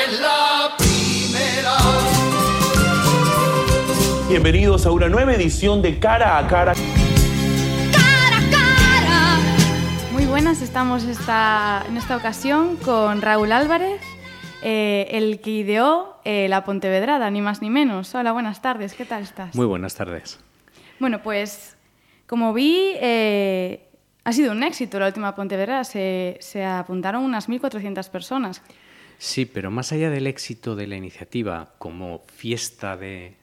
que es la primera. Bienvenidos a una nueva edición de Cara a Cara. cara a cara. Muy buenas, estamos esta, en esta ocasión con Raúl Álvarez, eh, el que ideó eh, la Pontevedrada, ni más ni menos. Hola, buenas tardes, ¿qué tal estás? Muy buenas tardes. Bueno, pues como vi, eh, ha sido un éxito la última Pontevedra, se, se apuntaron unas 1.400 personas. Sí, pero más allá del éxito de la iniciativa como fiesta de,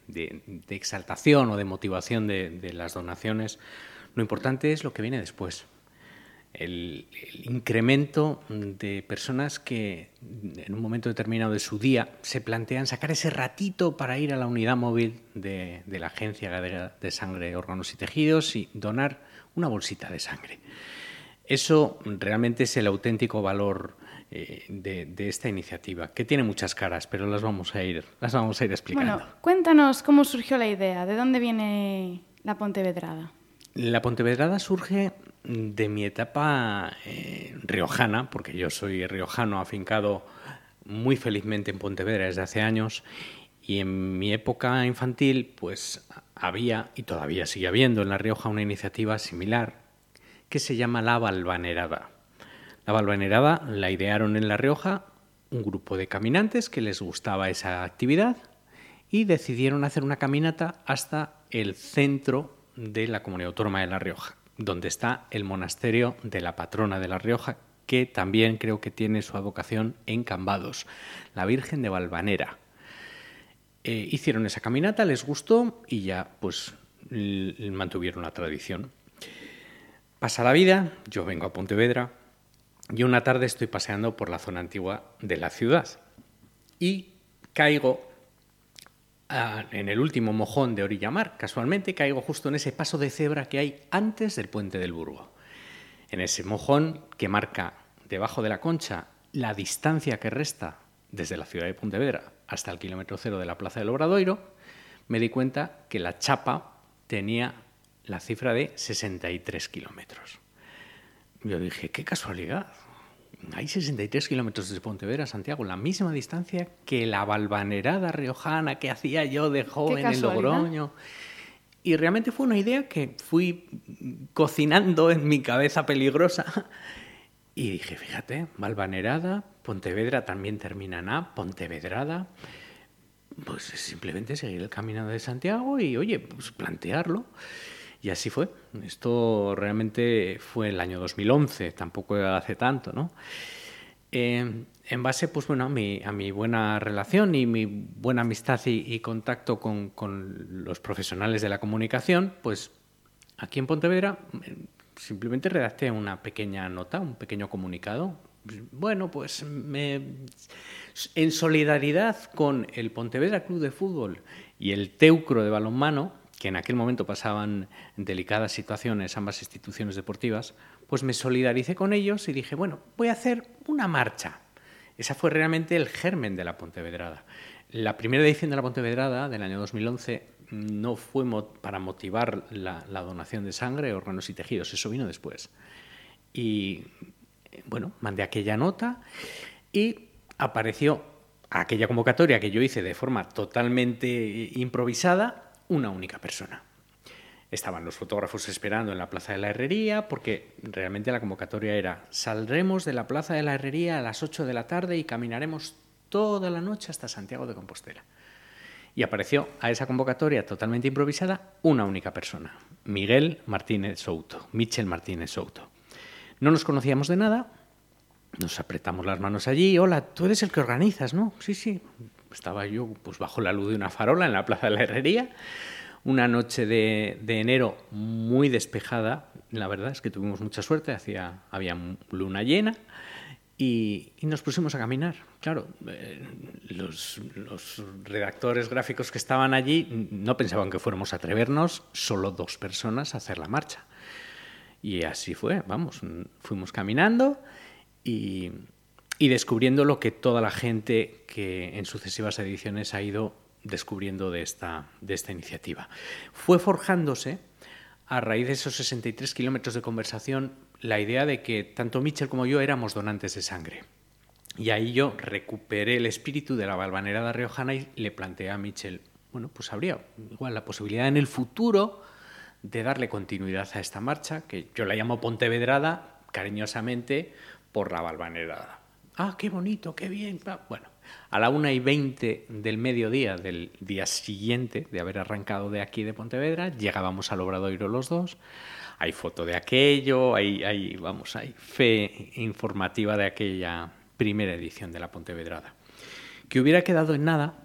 exaltación o de motivación de, las donaciones, lo importante es lo que viene después. El, incremento de personas que en un momento determinado de su día se plantean sacar ese ratito para ir a la unidad móvil de, la Agencia de Sangre, Órganos y Tejidos y donar una bolsita de sangre. Eso realmente es el auténtico valor eh, de, de esta iniciativa, que tiene muchas caras, pero las vamos a ir, las vamos a ir explicando. Bueno, cuéntanos cómo surgió la idea, de dónde viene la Pontevedrada. La Pontevedrada surge de mi etapa eh, riojana, porque yo soy riojano afincado muy felizmente en Pontevedra desde hace años, y en mi época infantil, pues había, y todavía sigue habiendo en La Rioja, una iniciativa similar que se llama La Balvanerada. La Balvanerada la idearon en La Rioja un grupo de caminantes que les gustaba esa actividad y decidieron hacer una caminata hasta el centro de la comunidad autónoma de La Rioja, donde está el monasterio de la patrona de La Rioja, que también creo que tiene su advocación en Cambados, la Virgen de Valvanera. Eh, hicieron esa caminata, les gustó y ya pues mantuvieron la tradición. Pasa la vida, yo vengo a Pontevedra y una tarde estoy paseando por la zona antigua de la ciudad y caigo ah, en el último mojón de Orillamar, casualmente caigo justo en ese paso de cebra que hay antes del puente del Burgo. En ese mojón que marca debajo de la concha la distancia que resta desde la ciudad de Pontevedra hasta el kilómetro cero de la Plaza del Obradoiro, me di cuenta que la chapa tenía la cifra de 63 kilómetros. Yo dije, qué casualidad. Hay 63 kilómetros desde Pontevedra a Santiago, la misma distancia que la balvanerada riojana que hacía yo de joven en. Logroño. Y realmente fue una idea que fui cocinando en mi cabeza peligrosa. Y dije, fíjate, Valvanerada, Pontevedra también termina en A, Pontevedrada. Pues es simplemente seguir el camino de Santiago y, oye, pues plantearlo. Y así fue. Esto realmente fue el año 2011, tampoco hace tanto, ¿no? Eh, en base, pues bueno, a mi, buena relación y mi buena amistad y, y contacto con, con los profesionales de la comunicación, pues aquí en Pontevedra eh, simplemente redacté una pequeña nota, un pequeño comunicado. Bueno, pues me, en solidaridad con el Pontevedra Club de Fútbol y el Teucro de balonmano, que en aquel momento pasaban delicadas situaciones ambas instituciones deportivas, pues me solidaricé con ellos y dije, bueno, voy a hacer una marcha. Esa fue realmente el germen de la Pontevedrada. La primera edición de la Pontevedrada del año 2011 no fue para motivar la, donación de sangre, órganos y tejidos, eso vino después. Y bueno, mandé aquella nota y apareció aquella convocatoria que yo hice de forma totalmente improvisada, una única persona. Estaban los fotógrafos esperando en la Plaza de la Herrería porque realmente la convocatoria era saldremos de la Plaza de la Herrería a las 8 de la tarde y caminaremos toda la noche hasta Santiago de Compostela. Y apareció a esa convocatoria totalmente improvisada una única persona, Miguel Martínez Souto, Michel Martínez Souto. No nos conocíamos de nada, nos apretamos las manos allí, hola, tú eres el que organizas, ¿no? Sí, sí. Estaba yo pues bajo la luz de una farola en la Plaza de la Herrería, una noche de, enero muy despejada, la verdad es que tuvimos mucha suerte, hacía, había luna llena y, y nos pusimos a caminar. Claro, eh, los, los redactores gráficos que estaban allí no pensaban que fuéramos a atrevernos, solo dos personas, a hacer la marcha. Y así fue, vamos, fuimos caminando y, y descubriendo lo que toda la gente que en sucesivas ediciones ha ido descubriendo de esta, de esta iniciativa. Fue forjándose, a raíz de esos 63 kilómetros de conversación, la idea de que tanto Mitchell como yo éramos donantes de sangre. Y ahí yo recuperé el espíritu de la balvanerada riojana y le planteé a Michel, bueno, pues habría igual la posibilidad en el futuro de darle continuidad a esta marcha, que yo la llamo Pontevedrada cariñosamente por la balvanerada. Ah, qué bonito, qué bien. Bueno, a la una y veinte del mediodía del día siguiente de haber arrancado de aquí de Pontevedra, llegábamos al Obradoiro los dos. Hay foto de aquello, hay, hay, vamos, hay fe informativa de aquella primera edición de la Pontevedrada. Que hubiera quedado en nada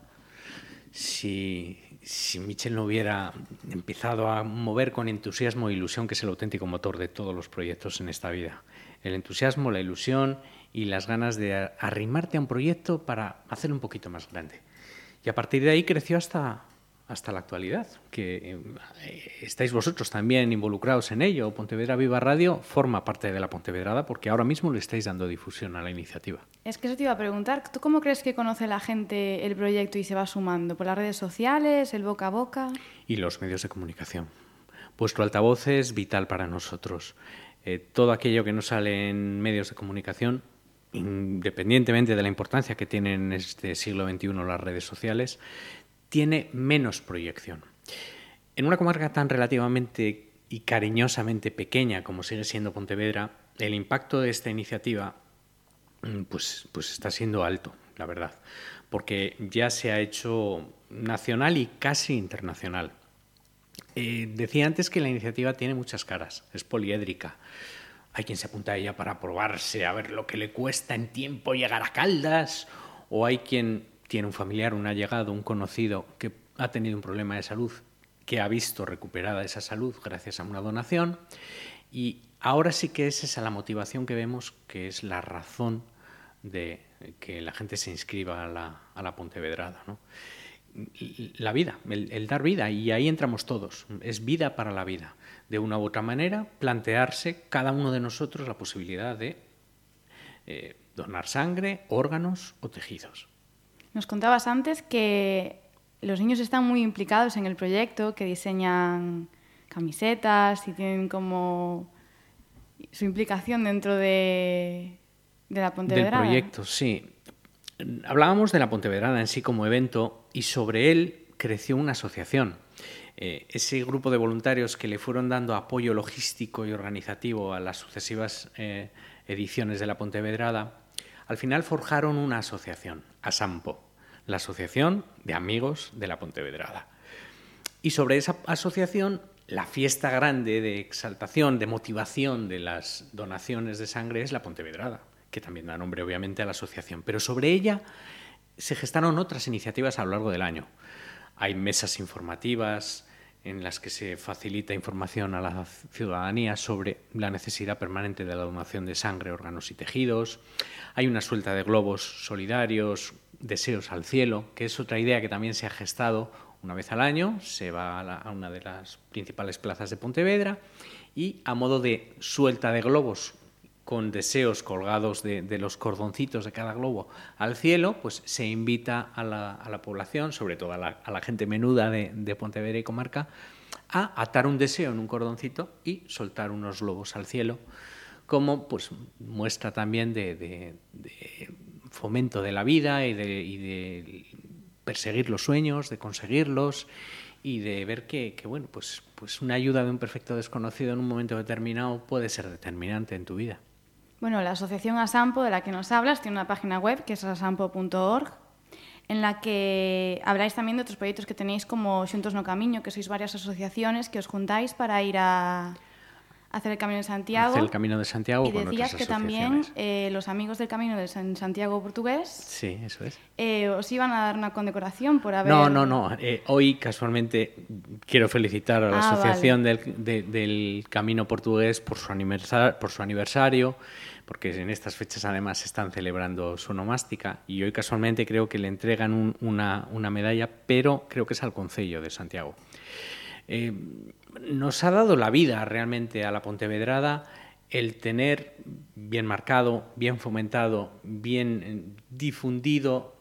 si, si Michel no hubiera empezado a mover con entusiasmo e ilusión, que es el auténtico motor de todos los proyectos en esta vida. El entusiasmo, la ilusión y las ganas de arrimarte a un proyecto para hacerlo un poquito más grande. Y a partir de ahí creció hasta, hasta la actualidad, que eh, estáis vosotros también involucrados en ello. Pontevedra Viva Radio forma parte de la Pontevedrada porque ahora mismo le estáis dando difusión a la iniciativa. Es que eso te iba a preguntar, ¿tú cómo crees que conoce la gente el proyecto y se va sumando? ¿Por las redes sociales, el boca a boca? Y los medios de comunicación. Vuestro altavoz es vital para nosotros. Eh, todo aquello que no sale en medios de comunicación independientemente de la importancia que tienen en este siglo XXI las redes sociales, tiene menos proyección. En una comarca tan relativamente y cariñosamente pequeña como sigue siendo Pontevedra, el impacto de esta iniciativa mm, pues, pues está siendo alto, la verdad, porque ya se ha hecho nacional y casi internacional. Eh, decía antes que la iniciativa tiene muchas caras, es poliédrica. Hay quien se apunta a ella para probarse, a ver lo que le cuesta en tiempo llegar a Caldas, o hay quien tiene un familiar, un allegado, un conocido que ha tenido un problema de salud, que ha visto recuperada esa salud gracias a una donación. Y ahora sí que es esa la motivación que vemos, que es la razón de que la gente se inscriba a la, a la Pontevedrada. ¿no? La vida, el dar vida, y ahí entramos todos, es vida para la vida de una u otra manera, plantearse cada uno de nosotros la posibilidad de eh, donar sangre, órganos o tejidos. Nos contabas antes que los niños están muy implicados en el proyecto, que diseñan camisetas y tienen como su implicación dentro de, de la Pontevedrada. Del proyecto, sí. Hablábamos de la Pontevedrada en sí como evento y sobre él creció una asociación eh, ese grupo de voluntarios que le fueron dando apoyo logístico y organizativo a las sucesivas eh, ediciones de la Pontevedrada, al final forjaron una asociación, ASAMPO, la Asociación de Amigos de la Pontevedrada. Y sobre esa asociación, la fiesta grande de exaltación, de motivación de las donaciones de sangre es la Pontevedrada, que también da nombre obviamente a la asociación. Pero sobre ella se gestaron otras iniciativas a lo largo del año. Hay mesas informativas en las que se facilita información a la ciudadanía sobre la necesidad permanente de la donación de sangre, órganos y tejidos. Hay una suelta de globos solidarios, deseos al cielo, que es otra idea que también se ha gestado una vez al año. Se va a, una de las principales plazas de Pontevedra y a modo de suelta de globos con deseos colgados de, los cordoncitos de cada globo al cielo, pues se invita a la, población, sobre todo a la, gente menuda de, Pontevedra y comarca, a atar un deseo en un cordoncito y soltar unos globos al cielo, como pues muestra también de, fomento de la vida y de, perseguir los sueños, de conseguirlos y de ver que, que, bueno, pues, pues una ayuda de un perfecto desconocido en un momento determinado puede ser determinante en tu vida. Bueno, la asociación Asampo de la que nos hablas tiene una página web que es asampo.org en la que habláis también de otros proyectos que tenéis como Xuntos no Camiño, que sois varias asociaciones que os juntáis para ir a hacer el Camino de Santiago. Hacer el Camino de Santiago. Y decías que también eh, los amigos del Camino de Santiago portugués. Sí, eso es. Eh, os iban a dar una condecoración por haber. No, no, no. Eh, hoy casualmente quiero felicitar a la ah, asociación del, del, Camino portugués por su por su aniversario porque en estas fechas además se están celebrando su nomástica y hoy casualmente creo que le entregan una, una, medalla, pero creo que es al Concello de Santiago. Eh, nos ha dado la vida realmente a la Pontevedrada el tener bien marcado, bien fomentado, bien eh, difundido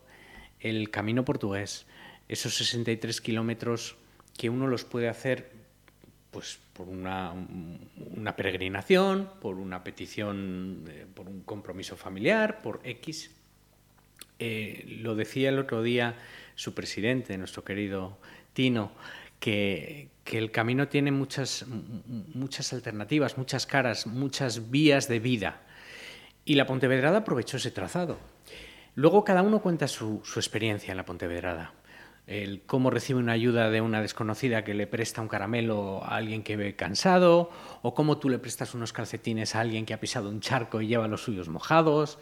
el camino portugués, esos 63 kilómetros que uno los puede hacer pues por una, peregrinación, por una petición, por un compromiso familiar, por X, Eh, lo decía el otro día su presidente, nuestro querido Tino, que, que, el camino tiene muchas, muchas alternativas, muchas caras, muchas vías de vida. Y la Pontevedrada aprovechó ese trazado. Luego cada uno cuenta su, su experiencia en la Pontevedrada el cómo recibe una ayuda de una desconocida que le presta un caramelo a alguien que ve cansado, o cómo tú le prestas unos calcetines a alguien que ha pisado un charco y lleva los suyos mojados.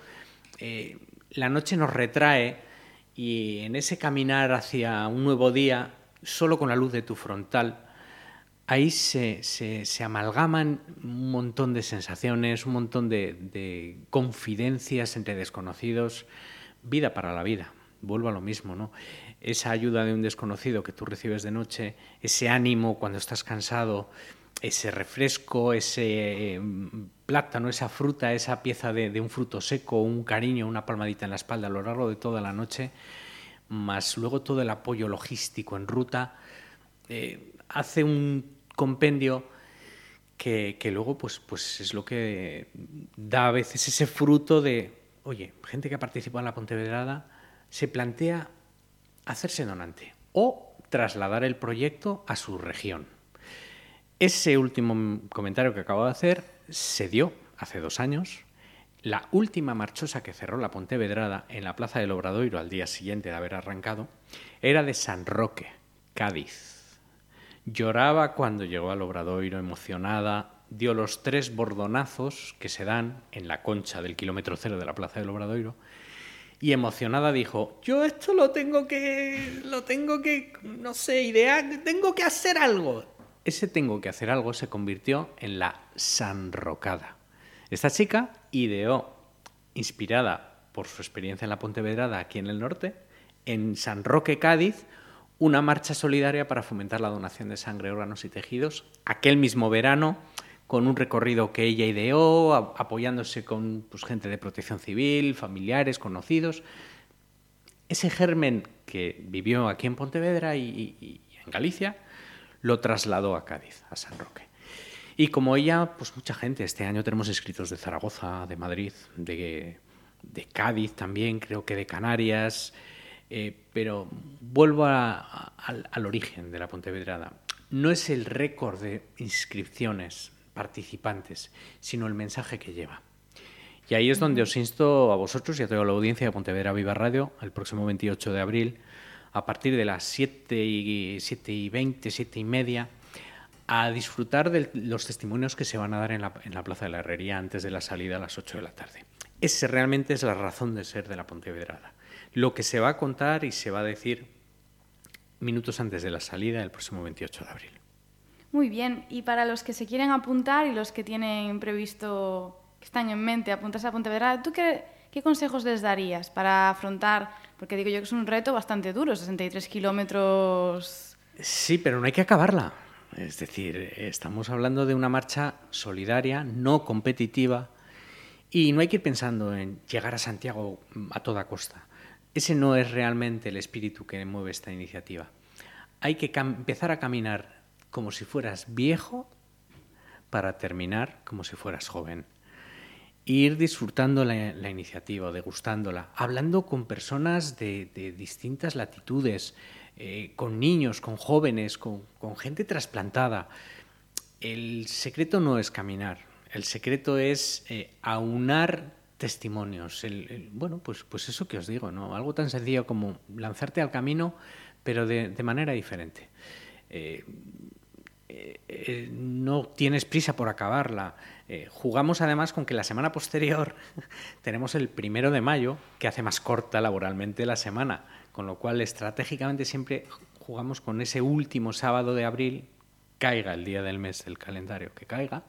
Eh, la noche nos retrae y en ese caminar hacia un nuevo día, solo con la luz de tu frontal, ahí se, amalgaman un montón de sensaciones, un montón de, de confidencias entre desconocidos, vida para la vida. Vuelvo a lo mismo, ¿no? Esa ayuda de un desconocido que tú recibes de noche, ese ánimo cuando estás cansado, ese refresco, ese eh, plátano, esa fruta, esa pieza de, un fruto seco, un cariño, una palmadita en la espalda a lo largo de toda la noche, más luego todo el apoyo logístico en ruta, eh, hace un compendio que, luego pues, pues es lo que da a veces ese fruto de, oye, gente que ha participado en la Pontevedrada se plantea hacerse donante o trasladar el proyecto a su región. Ese último comentario que acabo de hacer se dio hace dos años. La última marchosa que cerró la Pontevedrada en la Plaza del Obradoiro al día siguiente de haber arrancado era de San Roque, Cádiz. Lloraba cuando llegó al Obradoiro emocionada, dio los tres bordonazos que se dan en la concha del kilómetro cero de la Plaza del Obradoiro y emocionada dijo, yo esto lo tengo que, lo tengo que, no sé, idear, tengo que hacer algo. Ese tengo que hacer algo se convirtió en la Sanrocada. Esta chica ideó, inspirada por su experiencia en la Pontevedrada aquí en el norte, en San Roque, Cádiz, una marcha solidaria para fomentar la donación de sangre, órganos y tejidos. Aquel mismo verano con un recorrido que ella ideó, apoyándose con pues, gente de protección civil, familiares, conocidos. Ese germen que vivió aquí en Pontevedra y, en Galicia, lo trasladó a Cádiz, a San Roque. Y como ella, pues mucha gente, este año tenemos escritos de Zaragoza, de Madrid, de, Cádiz también, creo que de Canarias, eh, pero vuelvo al origen de la Pontevedrada. No es el récord de inscripciones participantes, sino el mensaje que lleva. Y ahí es donde os insto a vosotros y a toda la audiencia de Pontevedra Viva Radio el próximo 28 de abril, a partir de las 7 y, 7 y 20, 7 y media, a disfrutar de los testimonios que se van a dar en la, en la Plaza de la Herrería antes de la salida a las 8 de la tarde. Ese realmente es la razón de ser de la Pontevedrada. Lo que se va a contar y se va a decir minutos antes de la salida el próximo 28 de abril. Muy bien, y para los que se quieren apuntar y los que tienen previsto, que están en mente apuntarse a Pontevedra, ¿tú qué, consejos les darías para afrontar? Porque digo yo que es un reto bastante duro, 63 kilómetros. Sí, pero no hay que acabarla. Es decir, estamos hablando de una marcha solidaria, no competitiva, y no hay que ir pensando en llegar a Santiago a toda costa. Ese no es realmente el espíritu que mueve esta iniciativa. Hay que empezar a caminar como si fueras viejo para terminar como si fueras joven. Ir disfrutando la, iniciativa, degustándola, hablando con personas de, distintas latitudes, eh, con niños, con jóvenes, con, gente trasplantada. El secreto no es caminar, el secreto es eh, aunar testimonios. bueno, pues, pues eso que os digo, ¿no? Algo tan sencillo como lanzarte al camino, pero de, manera diferente. Eh, eh, eh, no tienes prisa por acabarla. Eh, jugamos además con que la semana posterior tenemos el primero de mayo, que hace más corta laboralmente la semana, con lo cual estratégicamente siempre jugamos con ese último sábado de abril, caiga el día del mes del calendario que caiga,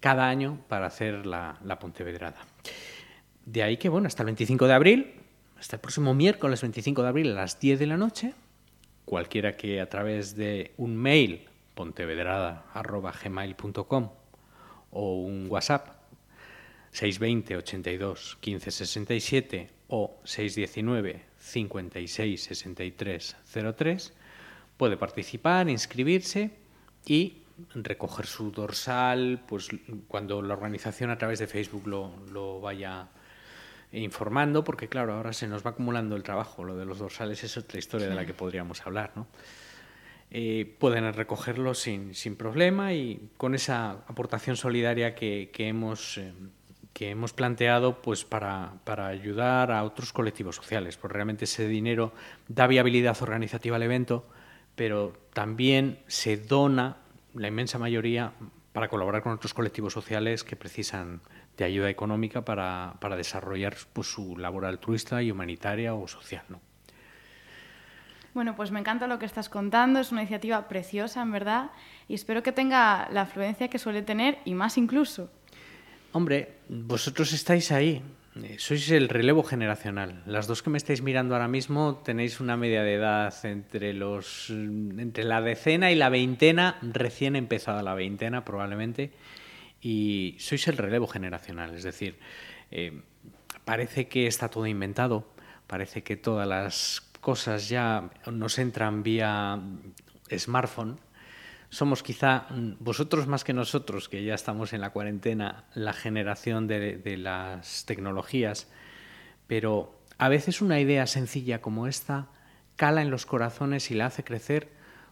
cada año para hacer la, la Pontevedrada. De ahí que, bueno, hasta el 25 de abril, hasta el próximo miércoles 25 de abril a las 10 de la noche, cualquiera que a través de un mail pontevedrada.gmail.com o un WhatsApp 620 82 15 67 o 619 56 63 03 puede participar, inscribirse y recoger su dorsal pues cuando la organización a través de Facebook lo, lo vaya informando, porque claro, ahora se nos va acumulando el trabajo, lo de los dorsales es otra historia de la que podríamos hablar, ¿no? Eh, pueden recogerlo sin, sin, problema y con esa aportación solidaria que, que hemos, eh, que hemos planteado pues para, para, ayudar a otros colectivos sociales. Pues realmente ese dinero da viabilidad organizativa al evento, pero también se dona la inmensa mayoría para colaborar con otros colectivos sociales que precisan de ayuda económica para, para desarrollar pues, su labor altruista y humanitaria o social. ¿no? Bueno, pues me encanta lo que estás contando, es una iniciativa preciosa, en verdad, y espero que tenga la afluencia que suele tener y más incluso. Hombre, vosotros estáis ahí, eh, sois el relevo generacional. Las dos que me estáis mirando ahora mismo tenéis una media de edad entre entre la decena y la veintena, recién empezada la veintena probablemente, y sois el relevo generacional. Es decir, eh, parece que está todo inventado, parece que todas las cosas ya nos entran vía smartphone, somos quizá vosotros más que nosotros, que ya estamos en la cuarentena, la generación de, de, las tecnologías, pero a veces una idea sencilla como esta cala en los corazones y la hace crecer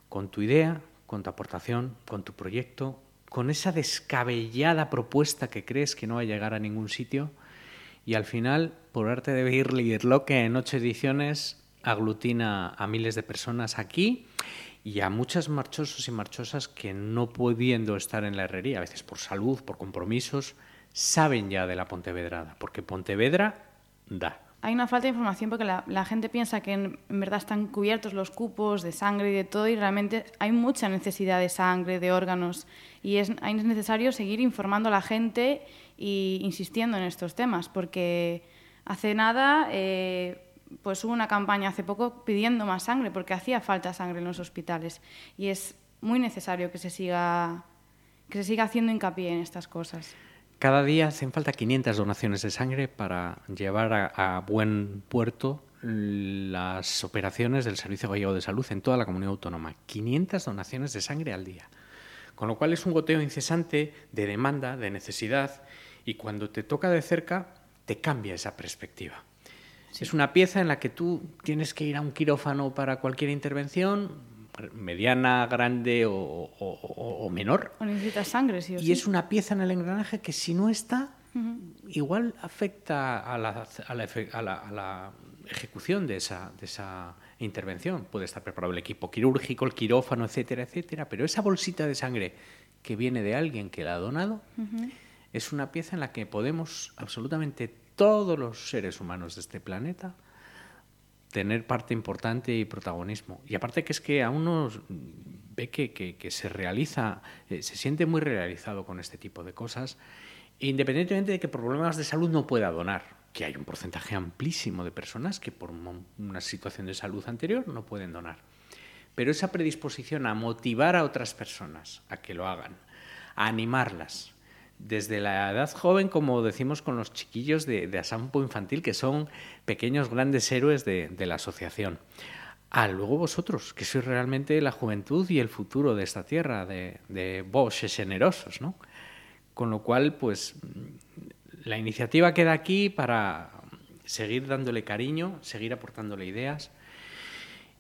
con tu idea, con tu aportación, con tu proyecto, con esa descabellada propuesta que crees que no va a llegar a ningún sitio y al final, por arte de lo que en ocho ediciones aglutina a miles de personas aquí y a muchas marchosos y marchosas que no pudiendo estar en la herrería, a veces por salud, por compromisos, saben ya de la Pontevedrada, porque Pontevedra da. Hay una falta de información porque la, gente piensa que en, en, verdad están cubiertos los cupos de sangre y de todo y realmente hay mucha necesidad de sangre, de órganos y es, es necesario seguir informando a la gente e insistiendo en estos temas porque hace nada... Eh, pues hubo una campaña hace poco pidiendo más sangre porque hacía falta sangre en los hospitales y es muy necesario que se siga que se siga haciendo hincapié en estas cosas. Cada día hacen falta 500 donaciones de sangre para llevar a, a buen puerto las operaciones del Servicio Gallego de Salud en toda la comunidad autónoma. 500 donaciones de sangre al día. Con lo cual es un goteo incesante de demanda, de necesidad, y cuando te toca de cerca, te cambia esa perspectiva. Sí. Es una pieza en la que tú tienes que ir a un quirófano para cualquier intervención, mediana, grande o, o, o menor. O necesitas sangre, sí o y sí. es una pieza en el engranaje que si no está, uh -huh. igual afecta a la, a, la, a, la, a la, ejecución de esa, de esa intervención. Puede estar preparado el equipo quirúrgico, el quirófano, etcétera, etcétera, pero esa bolsita de sangre que viene de alguien que la ha donado uh -huh. es una pieza en la que podemos absolutamente todos los seres humanos de este planeta tener parte importante y protagonismo. Y aparte que es que a uno ve que, se realiza, eh, se siente muy realizado con este tipo de cosas, independientemente de que por problemas de salud no pueda donar, que hay un porcentaje amplísimo de personas que por una situación de salud anterior no pueden donar. Pero esa predisposición a motivar a otras personas a que lo hagan, a animarlas, desde la edad joven, como decimos con los chiquillos de, de Asampo Infantil, que son pequeños grandes héroes de, de la asociación. A luego vosotros, que sois realmente la juventud y el futuro de esta tierra, de, de Bosch generosos, ¿no? Con lo cual, pues, la iniciativa queda aquí para seguir dándole cariño, seguir aportándole ideas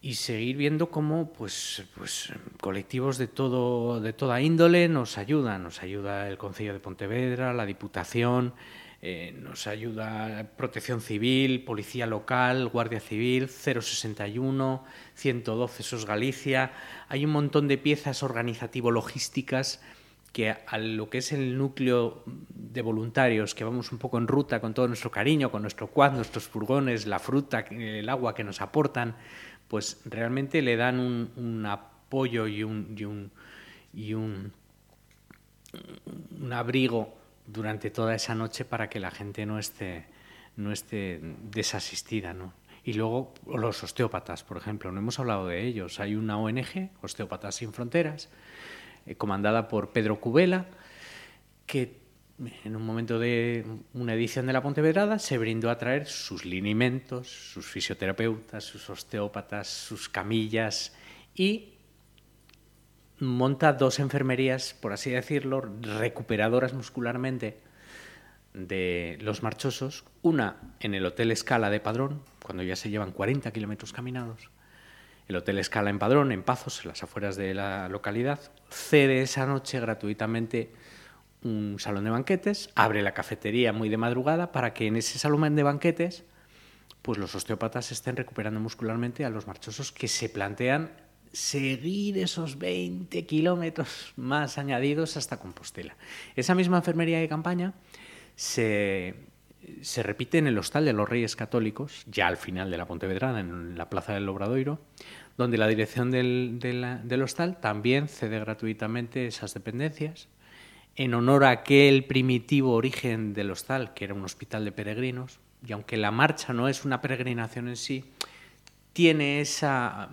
y seguir viendo cómo pues, pues, colectivos de, todo, de toda índole nos ayudan. Nos ayuda el Consejo de Pontevedra, la Diputación, eh, nos ayuda Protección Civil, Policía Local, Guardia Civil, 061, 112 SOS Galicia. Hay un montón de piezas organizativo-logísticas que a lo que es el núcleo de voluntarios, que vamos un poco en ruta con todo nuestro cariño, con nuestro quad, nuestros furgones, la fruta, el agua que nos aportan, pues realmente le dan un, apoyo y un, y un, y un, un abrigo durante toda esa noche para que la gente no esté, no esté desasistida. ¿no? Y luego los osteópatas, por ejemplo, no hemos hablado de ellos. Hay una ONG, Osteópatas Sin Fronteras, eh, comandada por Pedro Cubela, que en un momento de una edición de la Pontevedrada se brindó a traer sus linimentos, sus fisioterapeutas, sus osteópatas, sus camillas y monta dos enfermerías, por así decirlo, recuperadoras muscularmente de los marchosos, una en el Hotel Escala de Padrón, cuando ya se llevan 40 kilómetros caminados. El Hotel Escala en Padrón, en Pazos, en las afueras de la localidad, cede esa noche gratuitamente un salón de banquetes, abre la cafetería muy de madrugada para que en ese salón de banquetes pues los osteópatas estén recuperando muscularmente a los marchosos que se plantean seguir esos 20 kilómetros más añadidos hasta Compostela. Esa misma enfermería de campaña se, se repite en el Hostal de los Reyes Católicos, ya al final de la Pontevedrana, en la Plaza del Obradoiro, donde la dirección del, del hostal también cede gratuitamente esas dependencias en honor a aquel primitivo origen del hostal, que era un hospital de peregrinos, y aunque la marcha no es una peregrinación en sí, tiene esa,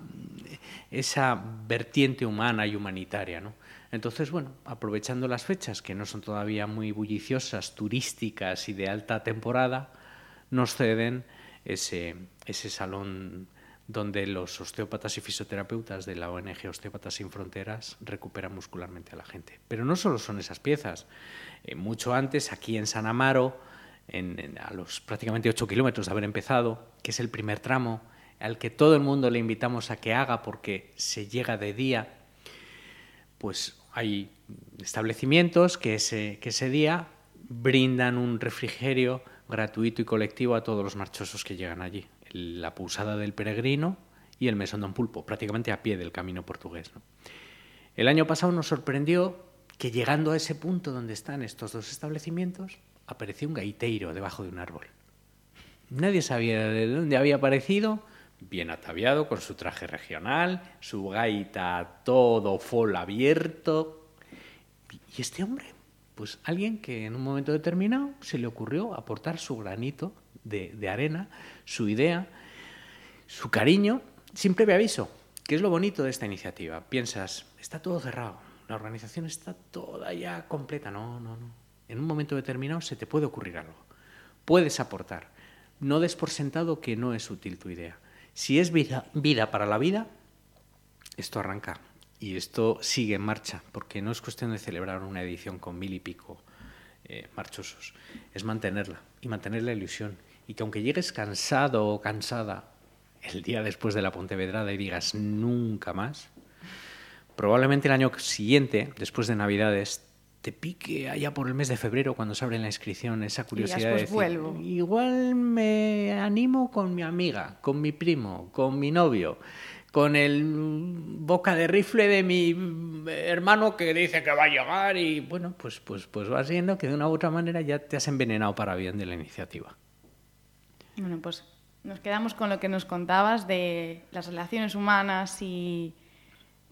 esa vertiente humana y humanitaria. ¿no? Entonces, bueno, aprovechando las fechas, que no son todavía muy bulliciosas, turísticas y de alta temporada, nos ceden ese, ese salón donde los osteópatas y fisioterapeutas de la ONG Osteópatas Sin Fronteras recuperan muscularmente a la gente. Pero no solo son esas piezas. Eh, mucho antes, aquí en San Amaro, a los prácticamente 8 kilómetros de haber empezado, que es el primer tramo, al que todo el mundo le invitamos a que haga porque se llega de día, pues hay establecimientos que ese, que ese día brindan un refrigerio gratuito y colectivo a todos los marchosos que llegan allí. La Pusada del Peregrino y el Mesón Don Pulpo, prácticamente a pie del camino portugués. El año pasado nos sorprendió que llegando a ese punto donde están estos dos establecimientos, apareció un gaiteiro debajo de un árbol. Nadie sabía de dónde había aparecido, bien ataviado, con su traje regional, su gaita todo fol abierto. ¿Y este hombre? Pues alguien que en un momento determinado se le ocurrió aportar su granito de, arena, su idea, su cariño, sin previo aviso. ¿Qué es lo bonito de esta iniciativa? Piensas, está todo cerrado, la organización está toda ya completa. No, no, no. En un momento determinado se te puede ocurrir algo. Puedes aportar. No des por sentado que no es útil tu idea. Si es vida, para la vida, esto arranca y esto sigue en marcha, porque no es cuestión de celebrar una edición con mil y pico eh, marchosos, es mantenerla y mantener la ilusión. Y que aunque llegues cansado o cansada el día después de la Pontevedrada y digas nunca más, probablemente el año siguiente, después de Navidades, te pique allá por el mes de febrero cuando se abre la inscripción esa curiosidad de decir, vuelvo. igual me animo con mi amiga, con mi primo, con mi novio, con el boca de rifle de mi hermano que dice que va a llegar y bueno, pues pues pues va siendo que de una u otra manera ya te has envenenado para bien de la iniciativa. Bueno, pues nos quedamos con lo que nos contabas de las relaciones humanas y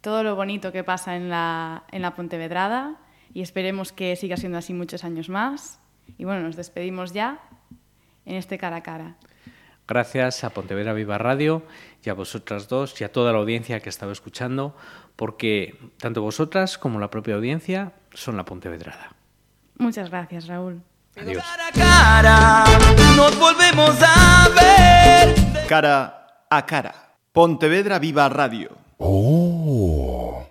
todo lo bonito que pasa en la, en la Pontevedrada y esperemos que siga siendo así muchos años más. Y bueno, nos despedimos ya en este cara a cara. Gracias a Pontevedra Viva Radio y a vosotras dos y a toda la audiencia que ha estado escuchando, porque tanto vosotras como la propia audiencia son la Pontevedrada. Muchas gracias, Raúl. Adiós. Cara a cara, nos volvemos a ver. Cara a cara. Pontevedra Viva Radio. Oh.